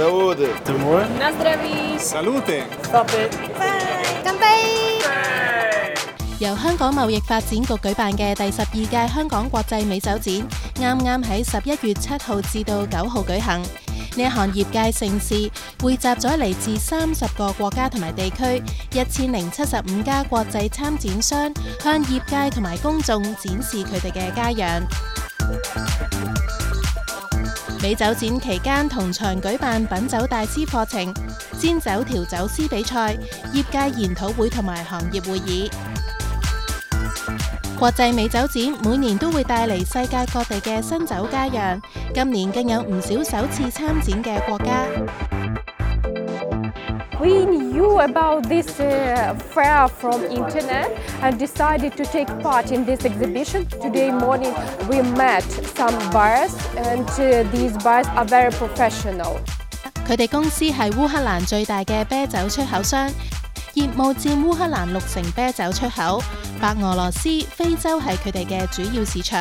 Saúde. Salute! 乾杯！由香港貿易發展局舉辦嘅第十二屆香港國際美酒展，啱啱喺十一月七號至到九號舉行。呢一項業界盛事匯集咗嚟自三十個國家同埋地區一千零七十五家國際參展商，向業界同埋公眾展示佢哋嘅佳釀。美酒展期間同場舉辦品酒大師課程、煎酒調酒師比賽、業界研討會同埋行業會議。國際美酒展每年都會帶嚟世界各地嘅新酒佳釀，今年更有唔少首次參展嘅國家。 We knew about this uh, fair from internet and decided to take part in this exhibition. Today morning we met some buyers and uh, these buyers are very professional. 佢哋公司系乌克兰最大嘅啤酒出口商， 業務佔烏克蘭六成啤酒出口。白俄羅斯、非洲係佢哋嘅主要市場。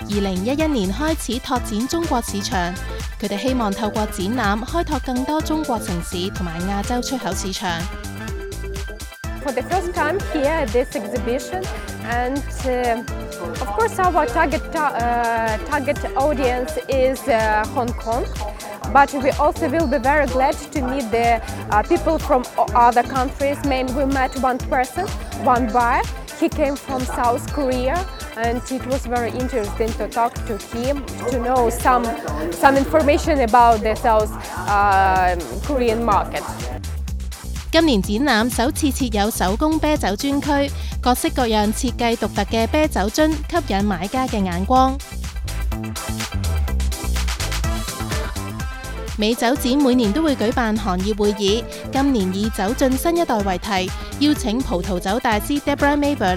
二零一一年開始拓展中國市場，佢哋希望透過展覽開拓更多中國城市同埋亞洲出口市場。For the first time here at this exhibition and uh, of course our target, uh, target audience is uh, Hong Kong. But we also will be very glad to meet the uh, people from other countries. Mainly we met one person, one buyer. He came from South Korea and it was very interesting to talk to him, to know some, some information about the South uh, Korean market. 今年展览首次设有手工啤酒专区，各式各样设计独特嘅啤酒樽吸引买家嘅眼光。 美酒展每年都會舉辦行業會議，今年以酒進新一代為題，邀請葡萄酒大師 Debra Meiburg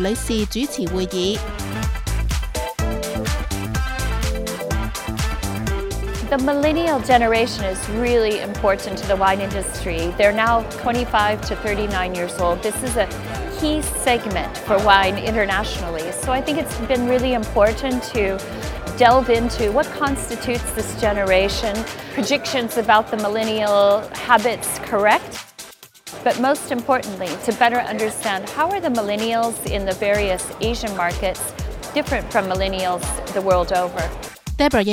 millennial generation is really important to the wine industry. They're now 25 to 39 years old. This is a key segment for wine internationally. So I think it's been really important to delve into what constitutes this generation, predictions about the millennial habits correct, but most importantly, to better understand how are the millennials in the various Asian markets different from millennials the world over. Debra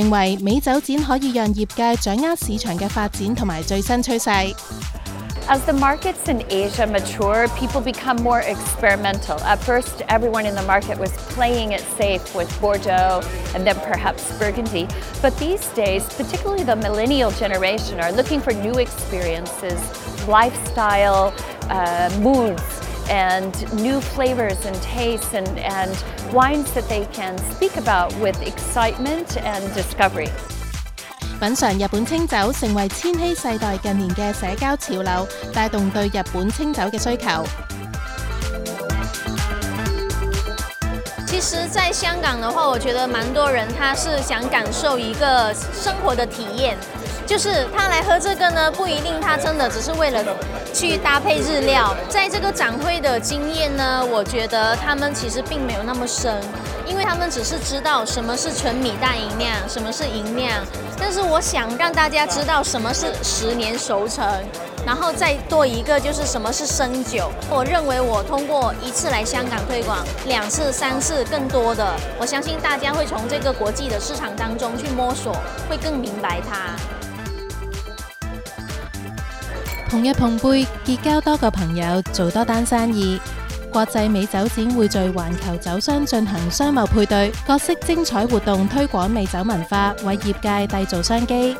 as the markets in Asia mature, people become more experimental. At first, everyone in the market was playing it safe with Bordeaux and then perhaps Burgundy. But these days, particularly the millennial generation, are looking for new experiences, lifestyle, uh, moods, and new flavors and tastes, and, and wines that they can speak about with excitement and discovery. 品嚐日本清酒成为千禧世代近年嘅社交潮流，带动对日本清酒嘅需求。其实，在香港的话，我觉得蛮多人他是想感受一个生活的体验，就是他来喝这个呢，不一定他真的只是为了去搭配日料。在这个展会的经验呢，我觉得他们其实并没有那么深，因为他们只是知道什么是纯米大吟釀，什么是吟釀。但是我想让大家知道什么是十年熟成。然後再多一個就是什么是生酒。我認為我通過一次來香港推廣，兩次、三次更多的，我相信大家會從這個國際的市場當中去摸索，會更明白它。碰一碰杯，結交多個朋友，做多單生意。國際美酒展匯聚環球酒商進行商貿配對，各式精彩活動推廣美酒文化，為業界缔造商機。